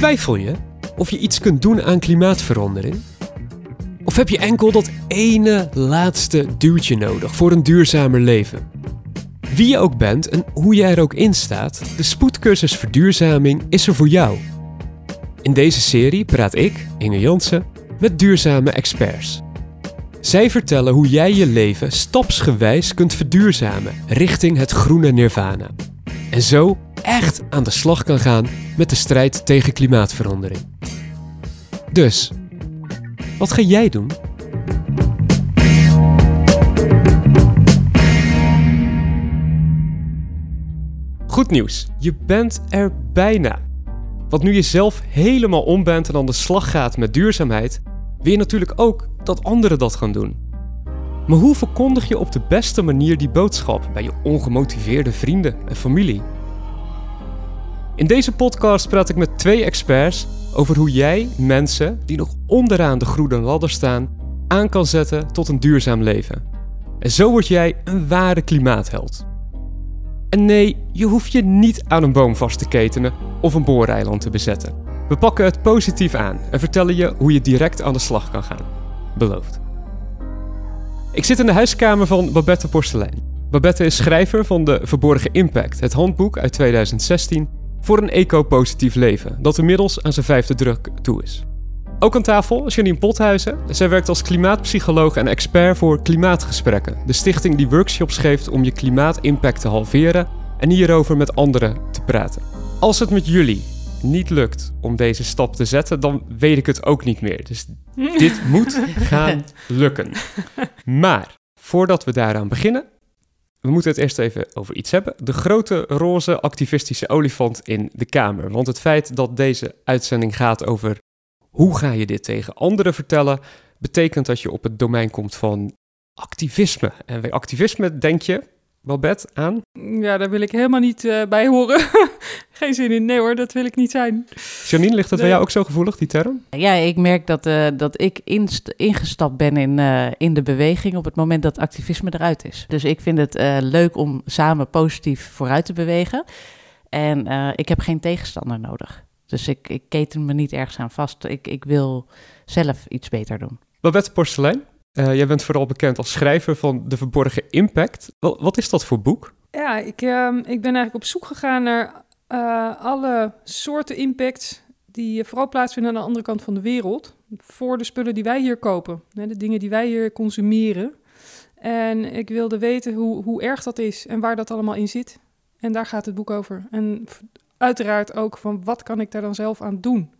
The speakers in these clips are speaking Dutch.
Twijfel je of je iets kunt doen aan klimaatverandering? Of heb je enkel dat ene laatste duwtje nodig voor een duurzamer leven? Wie je ook bent en hoe je er ook in staat, de spoedcursus verduurzaming is er voor jou. In deze serie praat ik, Inge Jansen, met duurzame experts. Zij vertellen hoe jij je leven stapsgewijs kunt verduurzamen richting het groene nirvana. En zo echt aan de slag kan gaan met de strijd tegen klimaatverandering. Dus, wat ga jij doen? Goed nieuws, je bent er bijna. Want nu je zelf helemaal om bent en aan de slag gaat met duurzaamheid, wil je natuurlijk ook dat anderen dat gaan doen. Maar hoe verkondig je op de beste manier die boodschap bij je ongemotiveerde vrienden en familie? In deze podcast praat ik met twee experts over hoe jij mensen die nog onderaan de groene ladder staan aan kan zetten tot een duurzaam leven. En zo word jij een ware klimaatheld. En nee, je hoeft je niet aan een boom vast te ketenen of een booreiland te bezetten. We pakken het positief aan en vertellen je hoe je direct aan de slag kan gaan. Beloofd. Ik zit in de huiskamer van Babette Porcelein. Babette is schrijver van De Verborgen Impact, het handboek uit 2016 voor een eco-positief leven, dat inmiddels aan zijn vijfde druk toe is. Ook aan tafel Janine Pothuizen. Zij werkt als klimaatpsycholoog en expert voor Klimaatgesprekken, de stichting die workshops geeft om je klimaatimpact te halveren en hierover met anderen te praten. Als het met jullie niet lukt om deze stap te zetten, dan weet ik het ook niet meer. Dus dit moet gaan lukken. Maar voordat we daaraan beginnen, we moeten het eerst even over iets hebben. De grote roze activistische olifant in de Kamer. Want het feit dat deze uitzending gaat over hoe ga je dit tegen anderen vertellen, betekent dat je op het domein komt van activisme. En bij activisme denk je, Babette, aan? Ja, daar wil ik helemaal niet uh, bij horen. Geen zin in. Nee hoor, dat wil ik niet zijn. Janine, ligt dat nee. bij jou ook zo gevoelig, die term? Ja, ik merk dat, uh, dat ik inst- ingestapt ben in, uh, in de beweging op het moment dat activisme eruit is. Dus ik vind het leuk om samen positief vooruit te bewegen. En ik heb geen tegenstander nodig. Dus ik, ik keten me niet ergens aan vast. Ik, ik wil zelf iets beter doen. Babette Porcelein, uh, jij bent vooral bekend als schrijver van De Verborgen Impact. Wat, wat is dat voor boek? Ja, ik, uh, ik ben eigenlijk op zoek gegaan naar uh, alle soorten impact die vooral plaatsvinden aan de andere kant van de wereld. Voor de spullen die wij hier kopen, de dingen die wij hier consumeren. En ik wilde weten hoe, hoe erg dat is en waar dat allemaal in zit. En daar gaat het boek over. En uiteraard ook van wat kan ik daar dan zelf aan doen.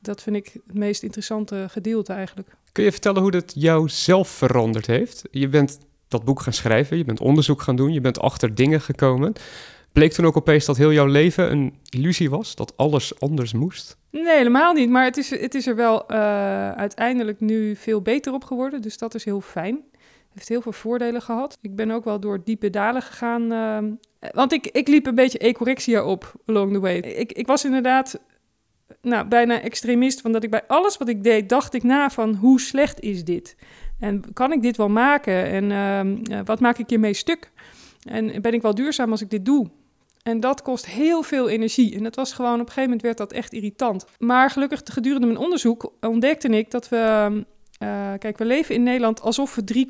Dat vind ik het meest interessante gedeelte eigenlijk. Kun je vertellen hoe dat jou zelf veranderd heeft? Je bent dat boek gaan schrijven, je bent onderzoek gaan doen, je bent achter dingen gekomen. Bleek toen ook opeens dat heel jouw leven een illusie was? Dat alles anders moest? Nee, helemaal niet. Maar het is, het is er wel uh, uiteindelijk nu veel beter op geworden. Dus dat is heel fijn. Heeft heel veel voordelen gehad. Ik ben ook wel door diepe dalen gegaan. Uh, want ik, ik liep een beetje ecorexia op along the way. Ik, ik was inderdaad nou, bijna extremist. Van dat ik bij alles wat ik deed, dacht ik na van hoe slecht is dit? En kan ik dit wel maken? En uh, wat maak ik hiermee stuk? En ben ik wel duurzaam als ik dit doe? En dat kost heel veel energie. En dat was gewoon, op een gegeven moment werd dat echt irritant. Maar gelukkig gedurende mijn onderzoek ontdekte ik dat we... Uh, kijk, we leven in Nederland alsof we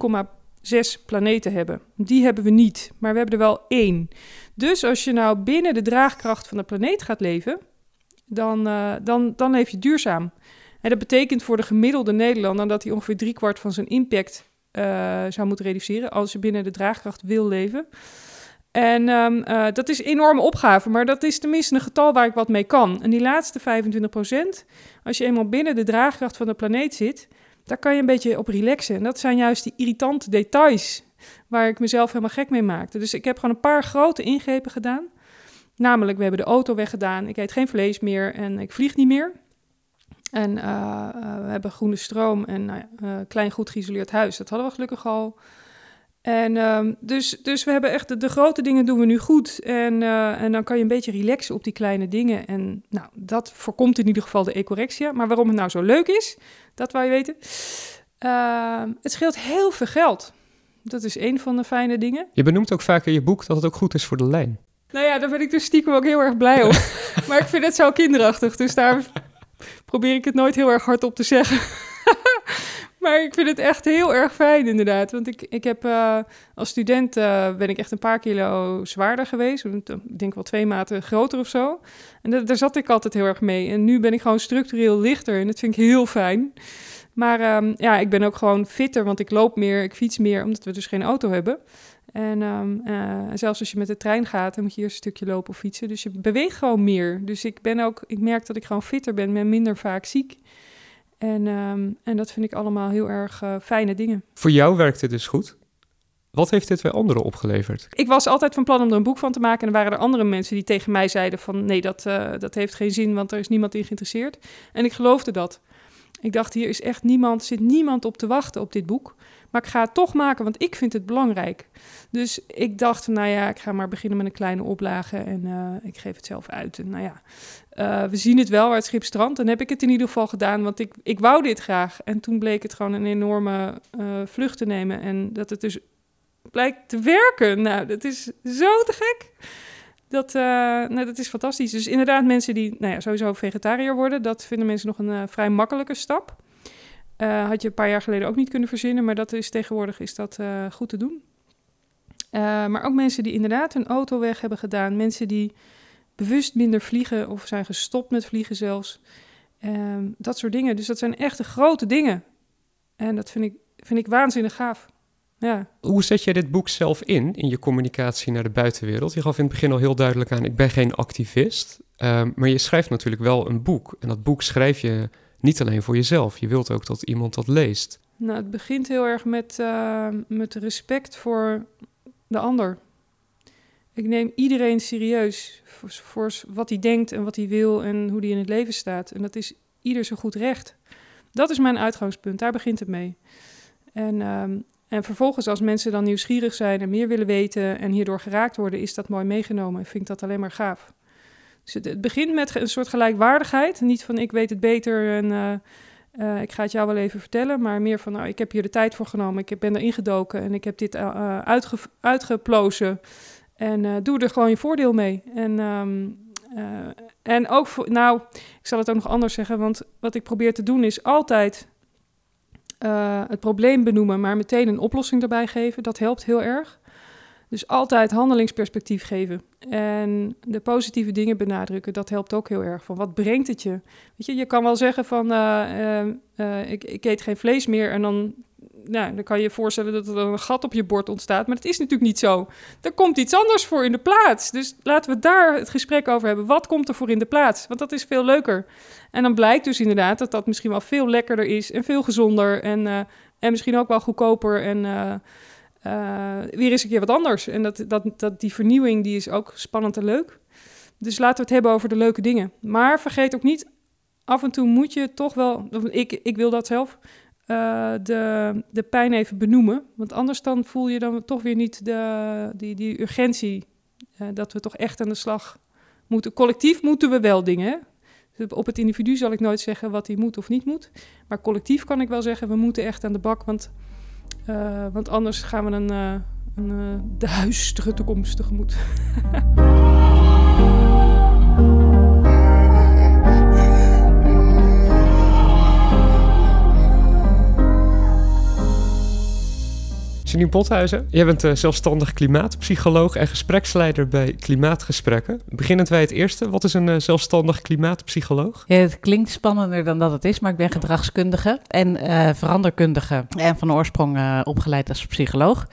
3,6 planeten hebben. Die hebben we niet, maar we hebben er wel één. Dus als je nou binnen de draagkracht van de planeet gaat leven dan, uh, dan, dan leef je duurzaam. En dat betekent voor de gemiddelde Nederlander dat hij ongeveer driekwart van zijn impact uh, zou moeten reduceren als je binnen de draagkracht wil leven. En um, uh, dat is een enorme opgave, maar dat is tenminste een getal waar ik wat mee kan. En die laatste 25 procent, als je eenmaal binnen de draagkracht van de planeet zit, daar kan je een beetje op relaxen. En dat zijn juist die irritante details waar ik mezelf helemaal gek mee maakte. Dus ik heb gewoon een paar grote ingrepen gedaan. Namelijk, we hebben de auto weggedaan. Ik eet geen vlees meer en ik vlieg niet meer. En uh, uh, we hebben groene stroom en nou ja, uh, klein goed geïsoleerd huis. Dat hadden we gelukkig al. En um, dus, dus we hebben echt de, de, grote dingen doen we nu goed. En, en dan kan je een beetje relaxen op die kleine dingen. En nou, dat voorkomt in ieder geval de ecorexia. Maar waarom het nou zo leuk is, dat wou je weten. Ehm, het scheelt heel veel geld. Dat is een van de fijne dingen. Je benoemt ook vaak in je boek dat het ook goed is voor de lijn. Nou ja, daar ben ik dus stiekem ook heel erg blij om. maar ik vind het zo kinderachtig, dus daar probeer ik het nooit heel erg hard op te zeggen. maar ik vind het echt heel erg fijn, inderdaad. Want ik, ik heb uh, als student uh, ben ik echt een paar kilo zwaarder geweest. Ik denk wel twee maten groter of zo. En daar zat ik altijd heel erg mee. En nu ben ik gewoon structureel lichter en dat vind ik heel fijn. Maar um, ja, ik ben ook gewoon fitter, want ik loop meer, ik fiets meer, omdat we dus geen auto hebben. En um, uh, zelfs als je met de trein gaat, dan moet je eerst een stukje lopen of fietsen. Dus je beweegt gewoon meer. Dus ik ben ook, ik merk dat ik gewoon fitter ben, ben minder vaak ziek. En, um, en dat vind ik allemaal heel erg uh, fijne dingen. Voor jou werkt het dus goed? Wat heeft dit bij anderen opgeleverd? Ik was altijd van plan om er een boek van te maken. En er waren er andere mensen die tegen mij zeiden van... nee, dat, uh, dat heeft geen zin, want er is niemand in geïnteresseerd. En ik geloofde dat. Ik dacht, hier is echt niemand, zit niemand op te wachten op dit boek. Maar ik ga het toch maken, want ik vind het belangrijk. Dus ik dacht, nou ja, ik ga maar beginnen met een kleine oplage en uh, ik geef het zelf uit. En nou ja, uh, we zien het wel waar het schip strandt. Dan heb ik het in ieder geval gedaan, want ik, ik wou dit graag. En toen bleek het gewoon een enorme uh, vlucht te nemen. En dat het dus blijkt te werken. Nou, dat is zo te gek. Dat, nou, dat is fantastisch. Dus inderdaad, mensen die nou ja, sowieso vegetariër worden, dat vinden mensen nog een vrij makkelijke stap. Uh, had je een paar jaar geleden ook niet kunnen verzinnen, maar dat is tegenwoordig is dat goed te doen. maar ook mensen die inderdaad hun auto weg hebben gedaan, mensen die bewust minder vliegen of zijn gestopt met vliegen zelfs. Ehm, dat soort dingen. Dus dat zijn echte grote dingen. En dat vind ik, vind ik waanzinnig gaaf. Ja. Hoe zet jij dit boek zelf in, in je communicatie naar de buitenwereld? Je gaf in het begin al heel duidelijk aan, ik ben geen activist. Um, maar je schrijft natuurlijk wel een boek. En dat boek schrijf je niet alleen voor jezelf. Je wilt ook dat iemand dat leest. Nou, het begint heel erg met, uh, met respect voor de ander. Ik neem iedereen serieus voor, wat hij denkt en wat hij wil en hoe hij in het leven staat. En dat is ieder zo goed recht. Dat is mijn uitgangspunt, daar begint het mee. En um, en vervolgens, als mensen dan nieuwsgierig zijn en meer willen weten en hierdoor geraakt worden, is dat mooi meegenomen. Ik vind dat alleen maar gaaf. Dus het, begint met een soort gelijkwaardigheid. Niet van ik weet het beter en uh, uh, ik ga het jou wel even vertellen, maar meer van nou, ik heb hier de tijd voor genomen, ik ben erin gedoken en ik heb dit uitge uitgeplozen. En doe er gewoon je voordeel mee. En, um, en ook, nou, ik zal het ook nog anders zeggen, want wat ik probeer te doen is altijd het probleem benoemen, maar meteen een oplossing erbij geven. Dat helpt heel erg. Dus altijd handelingsperspectief geven. En de positieve dingen benadrukken, dat helpt ook heel erg. Van wat brengt het je? Weet je, je kan wel zeggen van uh, uh, ik, ik eet geen vlees meer en dan nou, dan kan je je voorstellen dat er een gat op je bord ontstaat. Maar dat is natuurlijk niet zo. Er komt iets anders voor in de plaats. Dus laten we daar het gesprek over hebben. Wat komt er voor in de plaats? Want dat is veel leuker. En dan blijkt dus inderdaad dat dat misschien wel veel lekkerder is en veel gezonder. En, en misschien ook wel goedkoper. En uh, weer eens een keer wat anders. En dat, dat, dat, die vernieuwing die is ook spannend en leuk. Dus laten we het hebben over de leuke dingen. Maar vergeet ook niet, af en toe moet je toch wel, ik, ik wil dat zelf, uh, de, de pijn even benoemen. Want anders dan voel je dan toch weer niet de, die, die urgentie. Uh, dat we toch echt aan de slag moeten. Collectief moeten we wel dingen. Dus op het individu zal ik nooit zeggen wat hij moet of niet moet. Maar collectief kan ik wel zeggen, we moeten echt aan de bak. Want, uh, want anders gaan we een, een duistere toekomst tegemoet. Janine Pothuizen, jij bent uh, zelfstandig klimaatpsycholoog en gespreksleider bij Klimaatgesprekken. Beginnend bij het eerste, wat is een uh, zelfstandig klimaatpsycholoog? Ja, het klinkt spannender dan dat het is, maar ik ben gedragskundige en uh, veranderkundige en van oorsprong opgeleid als psycholoog.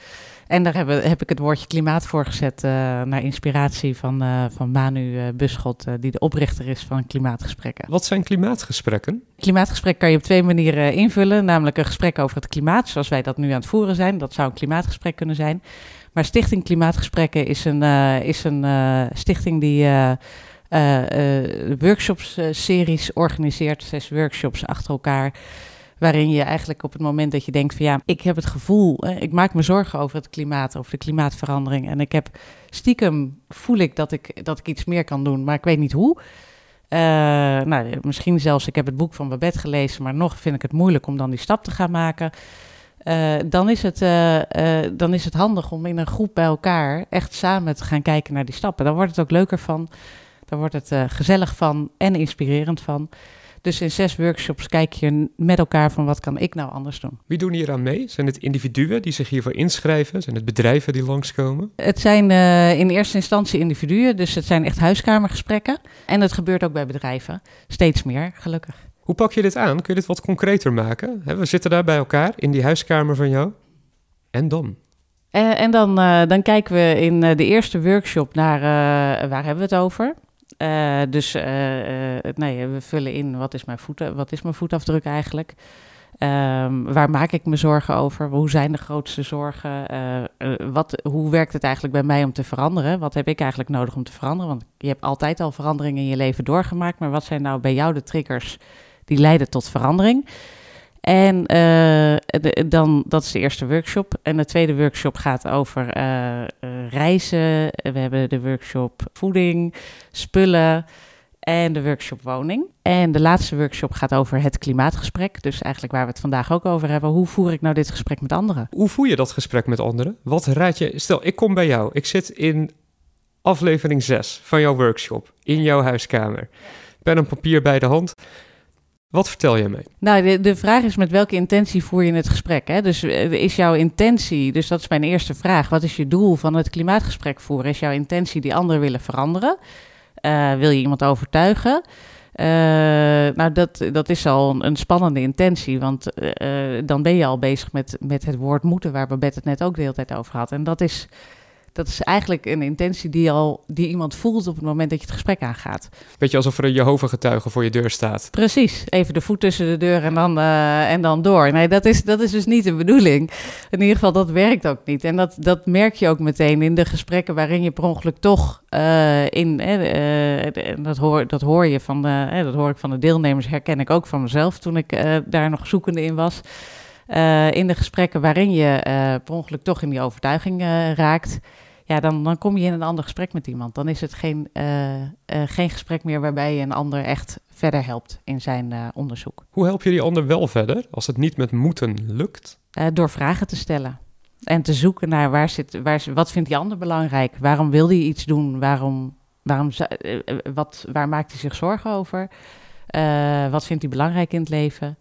En daar heb, heb, ik het woordje klimaat voor gezet uh, naar inspiratie van, uh, van Manu uh, Buschot, die de oprichter is van Klimaatgesprekken. Wat zijn klimaatgesprekken? Klimaatgesprek kan je op twee manieren invullen, namelijk een gesprek over het klimaat, zoals wij dat nu aan het voeren zijn. Dat zou een klimaatgesprek kunnen zijn. Maar Stichting Klimaatgesprekken is een, is een stichting die workshops-series organiseert, zes workshops achter elkaar waarin je eigenlijk op het moment dat je denkt van ja, ik heb het gevoel, ik maak me zorgen over het klimaat, over de klimaatverandering. En ik heb stiekem voel ik dat ik, dat ik iets meer kan doen, maar ik weet niet hoe. Uh, nou, misschien zelfs, ik heb het boek van Babette gelezen, maar nog vind ik het moeilijk om dan die stap te gaan maken. Uh, dan, is het, uh, dan is het handig om in een groep bij elkaar echt samen te gaan kijken naar die stappen. Dan wordt het ook leuker van, dan wordt het gezellig van en inspirerend van. Dus in zes workshops kijk je met elkaar van wat kan ik nou anders doen. Wie doen hier aan mee? Zijn het individuen die zich hiervoor inschrijven? Zijn het bedrijven die langskomen? Het zijn uh, in eerste instantie individuen, dus het zijn echt huiskamergesprekken. En het gebeurt ook bij bedrijven. Steeds meer, gelukkig. Hoe pak je dit aan? Kun je dit wat concreter maken? We zitten daar bij elkaar in die huiskamer van jou. En dan? En, en dan, uh, dan kijken we in de eerste workshop naar uh, waar hebben we het over. Uh, dus nee, we vullen in wat is mijn, voet, wat is mijn voetafdruk eigenlijk. Um, waar maak ik me zorgen over? Hoe zijn de grootste zorgen? wat, hoe werkt het eigenlijk bij mij om te veranderen? Wat heb ik eigenlijk nodig om te veranderen? Want je hebt altijd al veranderingen in je leven doorgemaakt. Maar wat zijn nou bij jou de triggers die leiden tot verandering? En uh, dan, dat is de eerste workshop. En de tweede workshop gaat over uh, reizen. We hebben de workshop voeding, spullen en de workshop woning. En de laatste workshop gaat over het klimaatgesprek. Dus eigenlijk waar we het vandaag ook over hebben. Hoe voer ik nou dit gesprek met anderen? Hoe voer je dat gesprek met anderen? Wat raad je? Stel, ik kom bij jou. Ik zit in aflevering 6 van jouw workshop. In jouw huiskamer. Pen en papier bij de hand. Wat vertel je mee? Nou, de, de vraag is met welke intentie voer je het gesprek? Hè? Dus is jouw intentie, dus dat is mijn eerste vraag. Wat is je doel van het klimaatgesprek voeren? Is jouw intentie die anderen willen veranderen? Uh, wil je iemand overtuigen? Uh, nou, dat, dat is al een, spannende intentie, want dan ben je al bezig met, met het woord moeten, waar Babette het net ook de hele tijd over had. En dat is dat is eigenlijk een intentie die, al, die iemand voelt op het moment dat je het gesprek aangaat. Beetje alsof er een Jehovah-getuige voor je deur staat. Precies, even de voet tussen de deur en dan, uh, en dan door. Nee, dat is, dat is dus niet de bedoeling. In ieder geval, dat werkt ook niet. En dat, dat merk je ook meteen in de gesprekken waarin je per ongeluk toch uh, in... Uh, dat, hoor, dat hoor je van de, dat hoor ik van de deelnemers, herken ik ook van mezelf toen ik daar nog zoekende in was. in de gesprekken waarin je per ongeluk toch in die overtuiging raakt ja, dan, dan kom je in een ander gesprek met iemand. Dan is het geen, uh, uh, geen gesprek meer waarbij je een ander echt verder helpt in zijn uh, onderzoek. Hoe help je die ander wel verder als het niet met moeten lukt? door vragen te stellen. En te zoeken naar waar zit, waar, wat vindt die ander belangrijk? Waarom wil hij iets doen? Waarom, waarom, wat, waar maakt hij zich zorgen over? wat vindt hij belangrijk in het leven?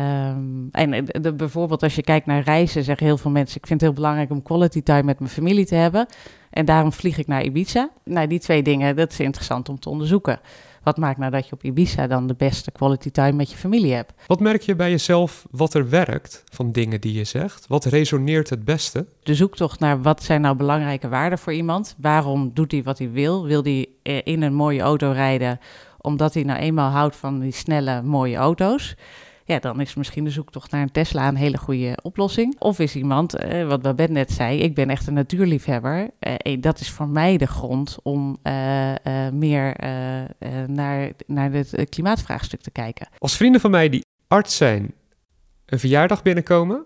Um, en de, bijvoorbeeld als je kijkt naar reizen, zeggen heel veel mensen: ik vind het heel belangrijk om quality time met mijn familie te hebben. En daarom vlieg ik naar Ibiza. Nou, die twee dingen, dat is interessant om te onderzoeken. Wat maakt nou dat je op Ibiza dan de beste quality time met je familie hebt? Wat merk je bij jezelf wat er werkt van dingen die je zegt? Wat resoneert het beste? De zoektocht naar wat zijn nou belangrijke waarden voor iemand? Waarom doet hij wat hij wil? Wil hij eh, in een mooie auto rijden omdat hij nou eenmaal houdt van die snelle, mooie auto's? Ja, dan is misschien de zoektocht naar een Tesla een hele goede oplossing. Of is iemand, eh, wat Babette net zei, ik ben echt een natuurliefhebber. Eh, dat is voor mij de grond om eh, eh meer eh, eh, naar, naar het klimaatvraagstuk te kijken. Als vrienden van mij die arts zijn een verjaardag binnenkomen,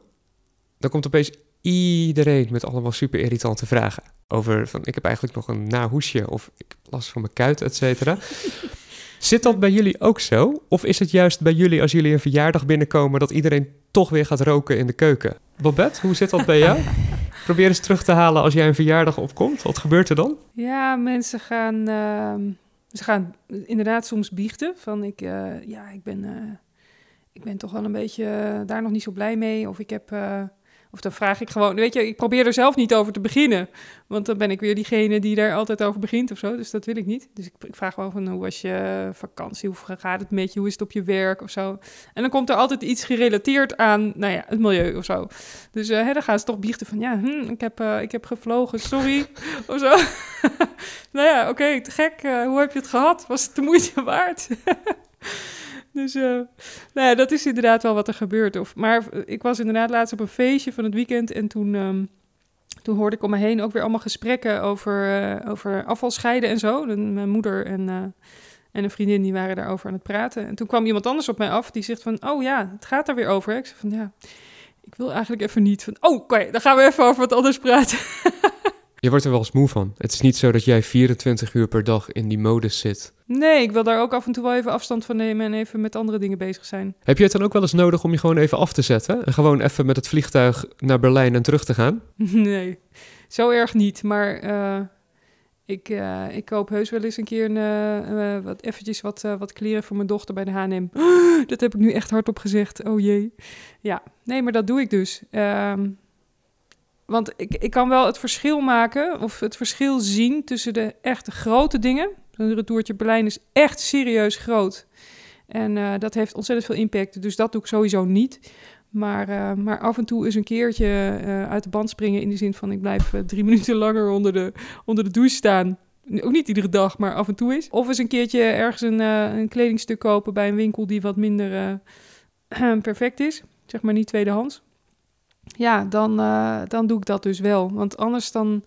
dan komt opeens iedereen met allemaal super irritante vragen. Over van ik heb eigenlijk nog een nahoesje of ik last van mijn kuit, et cetera. Zit dat bij jullie ook zo? Of is het juist bij jullie als jullie een verjaardag binnenkomen dat iedereen toch weer gaat roken in de keuken? Babette, hoe zit dat bij jou? Probeer eens terug te halen als jij een verjaardag opkomt. Wat gebeurt er dan? Ja, mensen gaan, uh, ze gaan inderdaad soms biechten van ik, uh, ja, ik ben, uh, ik ben toch wel een beetje eh, daar nog niet zo blij mee. Of ik heb of dan vraag ik gewoon, weet je, ik probeer er zelf niet over te beginnen. Want dan ben ik weer diegene die daar altijd over begint of zo. Dus dat wil ik niet. Dus ik, ik vraag gewoon van, hoe was je vakantie? Hoe gaat het met je? Hoe is het op je werk of zo? En dan komt er altijd iets gerelateerd aan, nou ja, het milieu of zo. Dus uh, hè, dan gaan ze toch biechten van, ja, hm, ik, heb, uh, ik heb gevlogen, sorry. of zo. nou ja, oké, okay, te gek. Uh, hoe heb je het gehad? Was het de moeite waard? Dus uh, nou dat is inderdaad wel wat er gebeurt. Of, maar ik was inderdaad laatst op een feestje van het weekend en toen, um, toen hoorde ik om me heen ook weer allemaal gesprekken over, uh, over afvalscheiden en zo. Mijn moeder en, uh, en een vriendin die waren daarover aan het praten. En toen kwam iemand anders op mij af die zegt van, oh ja, het gaat daar weer over. Ik zei van, ja, ik wil eigenlijk even niet van, oh, oké, dan gaan we even over wat anders praten. Je wordt er wel eens van. Het is niet zo dat jij 24 uur per dag in die modus zit. Nee, ik wil daar ook af en toe wel even afstand van nemen en even met andere dingen bezig zijn. Heb je het dan ook wel eens nodig om je gewoon even af te zetten? En gewoon even met het vliegtuig naar Berlijn en terug te gaan? Nee, zo erg niet. Maar uh, Ik, uh, ik koop heus wel eens een keer een, uh, wat, eventjes wat, wat kleren voor mijn dochter bij de H&M. dat heb ik nu echt hardop gezegd. Oh jee. Ja, nee, maar dat doe ik dus. Um, want ik, ik kan wel het verschil maken, of het verschil zien tussen de echte grote dingen. Een retourtje Berlijn is echt serieus groot. En dat heeft ontzettend veel impact. Dus dat doe ik sowieso niet. Maar, uh, maar af en toe is een keertje uh, uit de band springen in de zin van ik blijf drie minuten langer onder de, onder de douche staan. Ook niet iedere dag, maar af en toe is. Of eens een keertje ergens een, een kledingstuk kopen bij een winkel die wat minder perfect is. Zeg maar niet tweedehands. Ja, dan, dan doe ik dat dus wel. Want anders dan,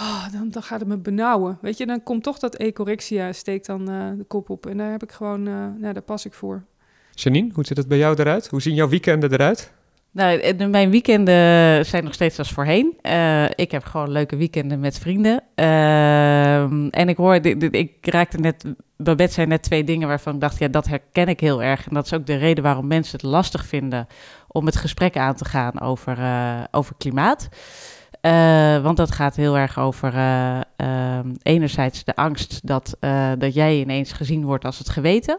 oh, dan, dan gaat het me benauwen. Weet je, dan komt toch dat ecorexia, steekt dan de kop op. En daar heb ik gewoon, nou, daar pas ik voor. Janine, hoe ziet het bij jou eruit? Hoe zien jouw weekenden eruit? Nou, mijn weekenden zijn nog steeds als voorheen. Uh, ik heb gewoon leuke weekenden met vrienden. Uh, en ik hoor, ik raakte net, Babette zei net twee dingen waarvan ik dacht, ja, dat herken ik heel erg. En dat is ook de reden waarom mensen het lastig vinden om het gesprek aan te gaan over, uh, over klimaat. Uh, want dat gaat heel erg over uh, uh, enerzijds de angst dat, dat jij ineens gezien wordt als het geweten.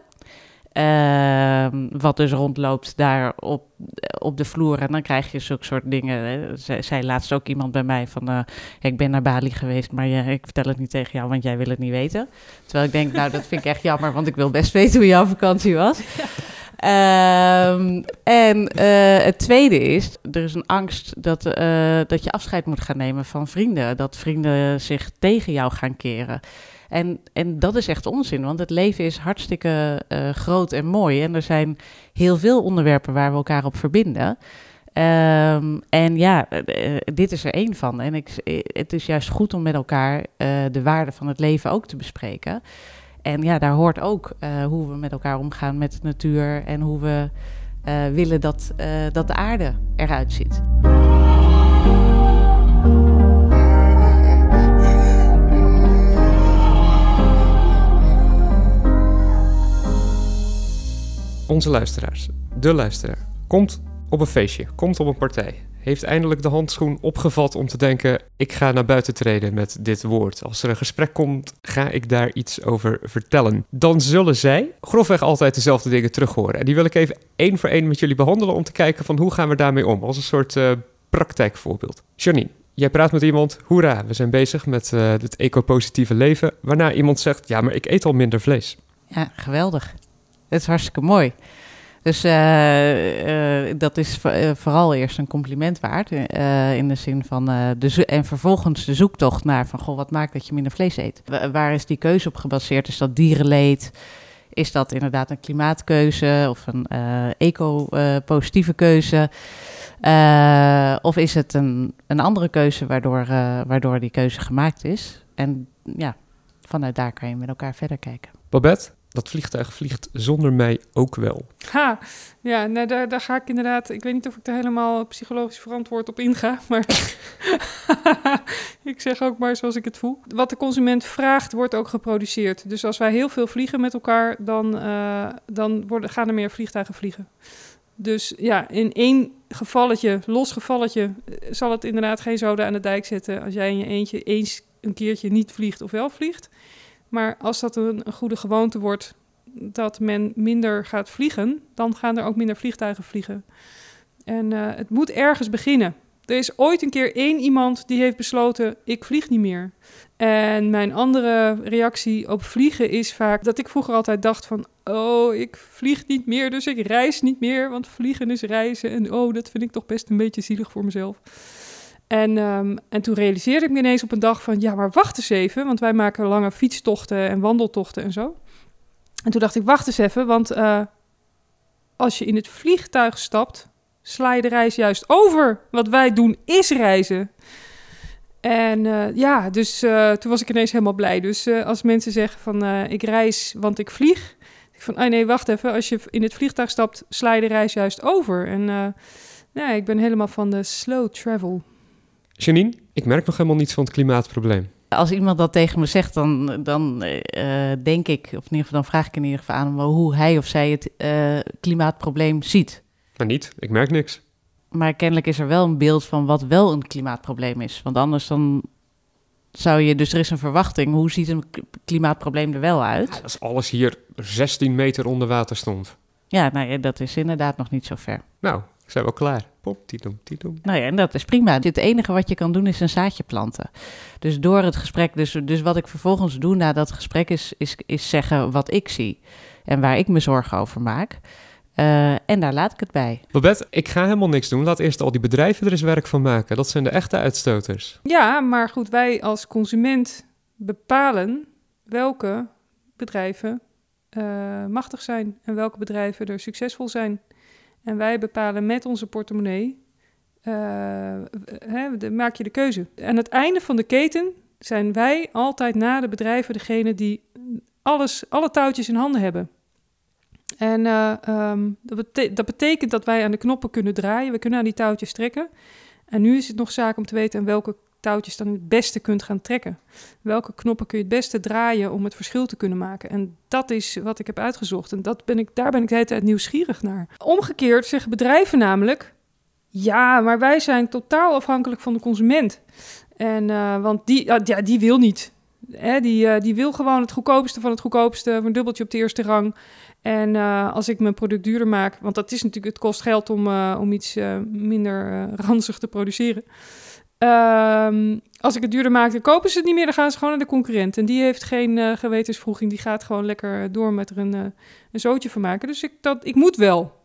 Uh, wat dus rondloopt daar op, op de vloer. En dan krijg je zulke soort dingen. Zij, zei laatst ook iemand bij mij van... Uh, ik ben naar Bali geweest, maar je, ik vertel het niet tegen jou... want jij wil het niet weten. Terwijl ik denk, nou, dat vind ik echt jammer... want ik wil best weten hoe jouw vakantie was. Ja. Um, en uh, het tweede is, er is een angst dat, uh, dat je afscheid moet gaan nemen van vrienden. Dat vrienden zich tegen jou gaan keren. En, en dat is echt onzin, want het leven is hartstikke uh, groot en mooi. En er zijn heel veel onderwerpen waar we elkaar op verbinden. Um, en ja, uh, dit is er één van. En ik, het is juist goed om met elkaar de waarde van het leven ook te bespreken. En ja, daar hoort ook hoe we met elkaar omgaan met de natuur en hoe we willen dat, dat de aarde eruit ziet. Onze luisteraars, de luisteraar, komt op een feestje, komt op een partij, heeft eindelijk de handschoen opgevat om te denken: ik ga naar buiten treden met dit woord. Als er een gesprek komt, ga ik daar iets over vertellen. Dan zullen zij grofweg altijd dezelfde dingen terug horen. En die wil ik even één voor één met jullie behandelen om te kijken van hoe gaan we daarmee om, als een soort uh, praktijkvoorbeeld. Janine, jij praat met iemand, hoera, we zijn bezig met uh, het eco-positieve leven, waarna iemand zegt: ja, maar ik eet al minder vlees. Ja, geweldig. Het is hartstikke mooi. Dus uh, uh, dat is vooral eerst een compliment waard. in de zin van. de en vervolgens de zoektocht naar van. Goh, wat maakt dat je minder vlees eet? waar is die keuze op gebaseerd? Is dat dierenleed? Is dat inderdaad een klimaatkeuze of een eco-positieve keuze? of is het een, een andere keuze waardoor, waardoor die keuze gemaakt is? En ja, vanuit daar kan je met elkaar verder kijken. Babette, dat vliegtuig vliegt zonder mij ook wel. Ha, ja, nou, daar, daar ga ik inderdaad. Ik weet niet of ik er helemaal psychologisch verantwoord op inga, maar ik zeg ook maar zoals ik het voel. Wat de consument vraagt, wordt ook geproduceerd. Dus als wij heel veel vliegen met elkaar, dan, uh, dan worden, gaan er meer vliegtuigen vliegen. Dus ja, in één gevalletje, los gevalletje, eh, zal het inderdaad geen zoden aan de dijk zetten als jij in je eentje eens een keertje niet vliegt of wel vliegt. Maar als dat een, goede gewoonte wordt dat men minder gaat vliegen, dan gaan er ook minder vliegtuigen vliegen. En uh, het moet ergens beginnen. Er is ooit een keer één iemand die heeft besloten: ik vlieg niet meer. En mijn andere reactie op vliegen is vaak dat ik vroeger altijd dacht van... oh, ik vlieg niet meer, dus ik reis niet meer, want vliegen is reizen. En oh, dat vind ik toch best een beetje zielig voor mezelf. En, um, en toen realiseerde ik me ineens op een dag van, ja, maar wacht eens even, want wij maken lange fietstochten en wandeltochten en zo. En toen dacht ik, wacht eens even, want uh, als je in het vliegtuig stapt, sla je de reis juist over. Wat wij doen is reizen. En uh, ja, dus uh, toen was ik ineens helemaal blij. Dus als mensen zeggen van, ik reis, want ik vlieg. Ik van, oh nee, wacht even, als je in het vliegtuig stapt, sla je de reis juist over. En ja, ik ben helemaal van de slow travel. Janine, ik merk nog helemaal niets van het klimaatprobleem. Als iemand dat tegen me zegt, dan, dan uh, denk ik, of in ieder geval dan vraag ik in ieder geval aan hem hoe hij of zij het uh, klimaatprobleem ziet. Maar niet, ik merk niks. Maar kennelijk is er wel een beeld van wat wel een klimaatprobleem is. Want anders dan zou je, dus er is een verwachting. Hoe ziet een klimaatprobleem er wel uit? Als alles hier 16 meter onder water stond. Ja, nou ja, dat is inderdaad nog niet zo ver. Nou, zijn we al klaar. Pop, tietom, tietom. Nou ja, en dat is prima. Het enige wat je kan doen is een zaadje planten. Dus door het gesprek, dus, dus wat ik vervolgens doe na dat gesprek is, is, is zeggen wat ik zie en waar ik me zorgen over maak. Eh, en daar laat ik het bij. Babette, ik ga helemaal niks doen. Laat eerst al die bedrijven er eens werk van maken. Dat zijn de echte uitstoters. Ja, maar goed, wij als consument bepalen welke bedrijven eh, machtig zijn en welke bedrijven er succesvol zijn. En wij bepalen met onze portemonnee, eh, hè, maak je de keuze. Aan het einde van de keten zijn wij altijd na de bedrijven degene die alles, alle touwtjes in handen hebben. En eh, ehm, dat, dat betekent dat wij aan de knoppen kunnen draaien. We kunnen aan die touwtjes trekken. En nu is het nog zaak om te weten aan welke touwtjes dan het beste kunt gaan trekken. Welke knoppen kun je het beste draaien om het verschil te kunnen maken? En dat is wat ik heb uitgezocht. En dat ben ik, daar ben ik de hele tijd nieuwsgierig naar. Omgekeerd zeggen bedrijven namelijk... Ja, maar wij zijn totaal afhankelijk van de consument. En, eh, want die, ja, ja, die wil niet. Hè, die, eh, die wil gewoon het goedkoopste van het goedkoopste... een dubbeltje op de eerste rang. En eh, als ik mijn product duurder maak... want dat is natuurlijk, het kost geld om, om iets minder ranzig te produceren... Ehm, als ik het duurder maak, dan kopen ze het niet meer. Dan gaan ze gewoon naar de concurrent. En die heeft geen gewetensvroeging. Die gaat gewoon lekker door met er een, eh, een zootje van maken. Dus ik, dat, ik moet wel.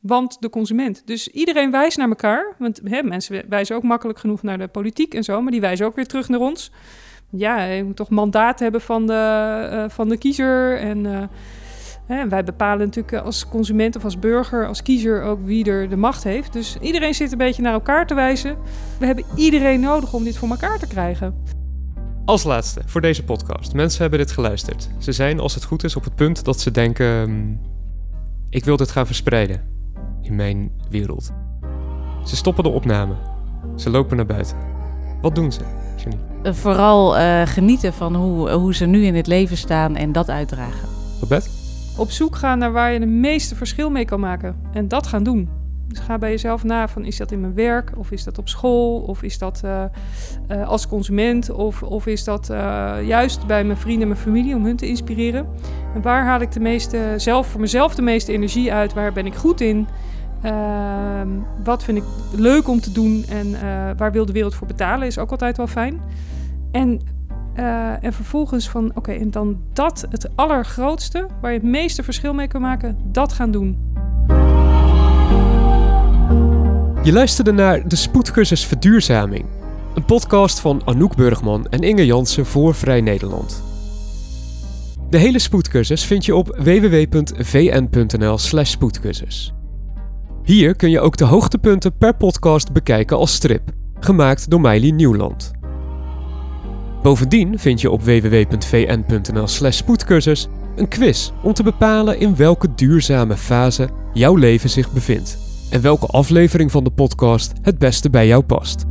Want de consument. Dus iedereen wijst naar elkaar. Want hè, mensen wijzen ook makkelijk genoeg naar de politiek en zo. Maar die wijzen ook weer terug naar ons. Ja, je moet toch mandaat hebben van de, eh, van de kiezer. En hè, wij bepalen natuurlijk eh, als consument of als burger, als kiezer ook wie er de macht heeft. Dus iedereen zit een beetje naar elkaar te wijzen. We hebben iedereen nodig om dit voor elkaar te krijgen. Als laatste voor deze podcast. Mensen hebben dit geluisterd. Ze zijn, als het goed is, op het punt dat ze denken... "Hmm, ik wil dit gaan verspreiden in mijn wereld. Ze stoppen de opname. Ze lopen naar buiten. Wat doen ze, Janine? Eh, vooral eh, genieten van hoe, hoe ze nu in het leven staan en dat uitdragen. Babette? Op zoek gaan naar waar je de meeste verschil mee kan maken. En dat gaan doen. Dus ga bij jezelf na van is dat in mijn werk of is dat op school of is dat eh, eh, als consument of, of is dat eh, juist bij mijn vrienden en mijn familie om hun te inspireren. En waar haal ik de meeste, zelf voor mezelf de meeste energie uit? Waar ben ik goed in? Ehm, wat vind ik leuk om te doen en waar wil de wereld voor betalen is ook altijd wel fijn. En, eh, en vervolgens van oké, en dan dat het allergrootste waar je het meeste verschil mee kan maken, dat gaan doen. Je luisterde naar de Spoedcursus Verduurzaming. Een podcast van Anouk Burgman en Inge Jansen voor Vrij Nederland. De hele spoedcursus vind je op www.vn.nl slash spoedcursus. Hier kun je ook de hoogtepunten per podcast bekijken als strip, gemaakt door Meili Nieuwland. Bovendien vind je op www.vn.nl slash spoedcursus een quiz om te bepalen in welke duurzame fase jouw leven zich bevindt en welke aflevering van de podcast het beste bij jou past.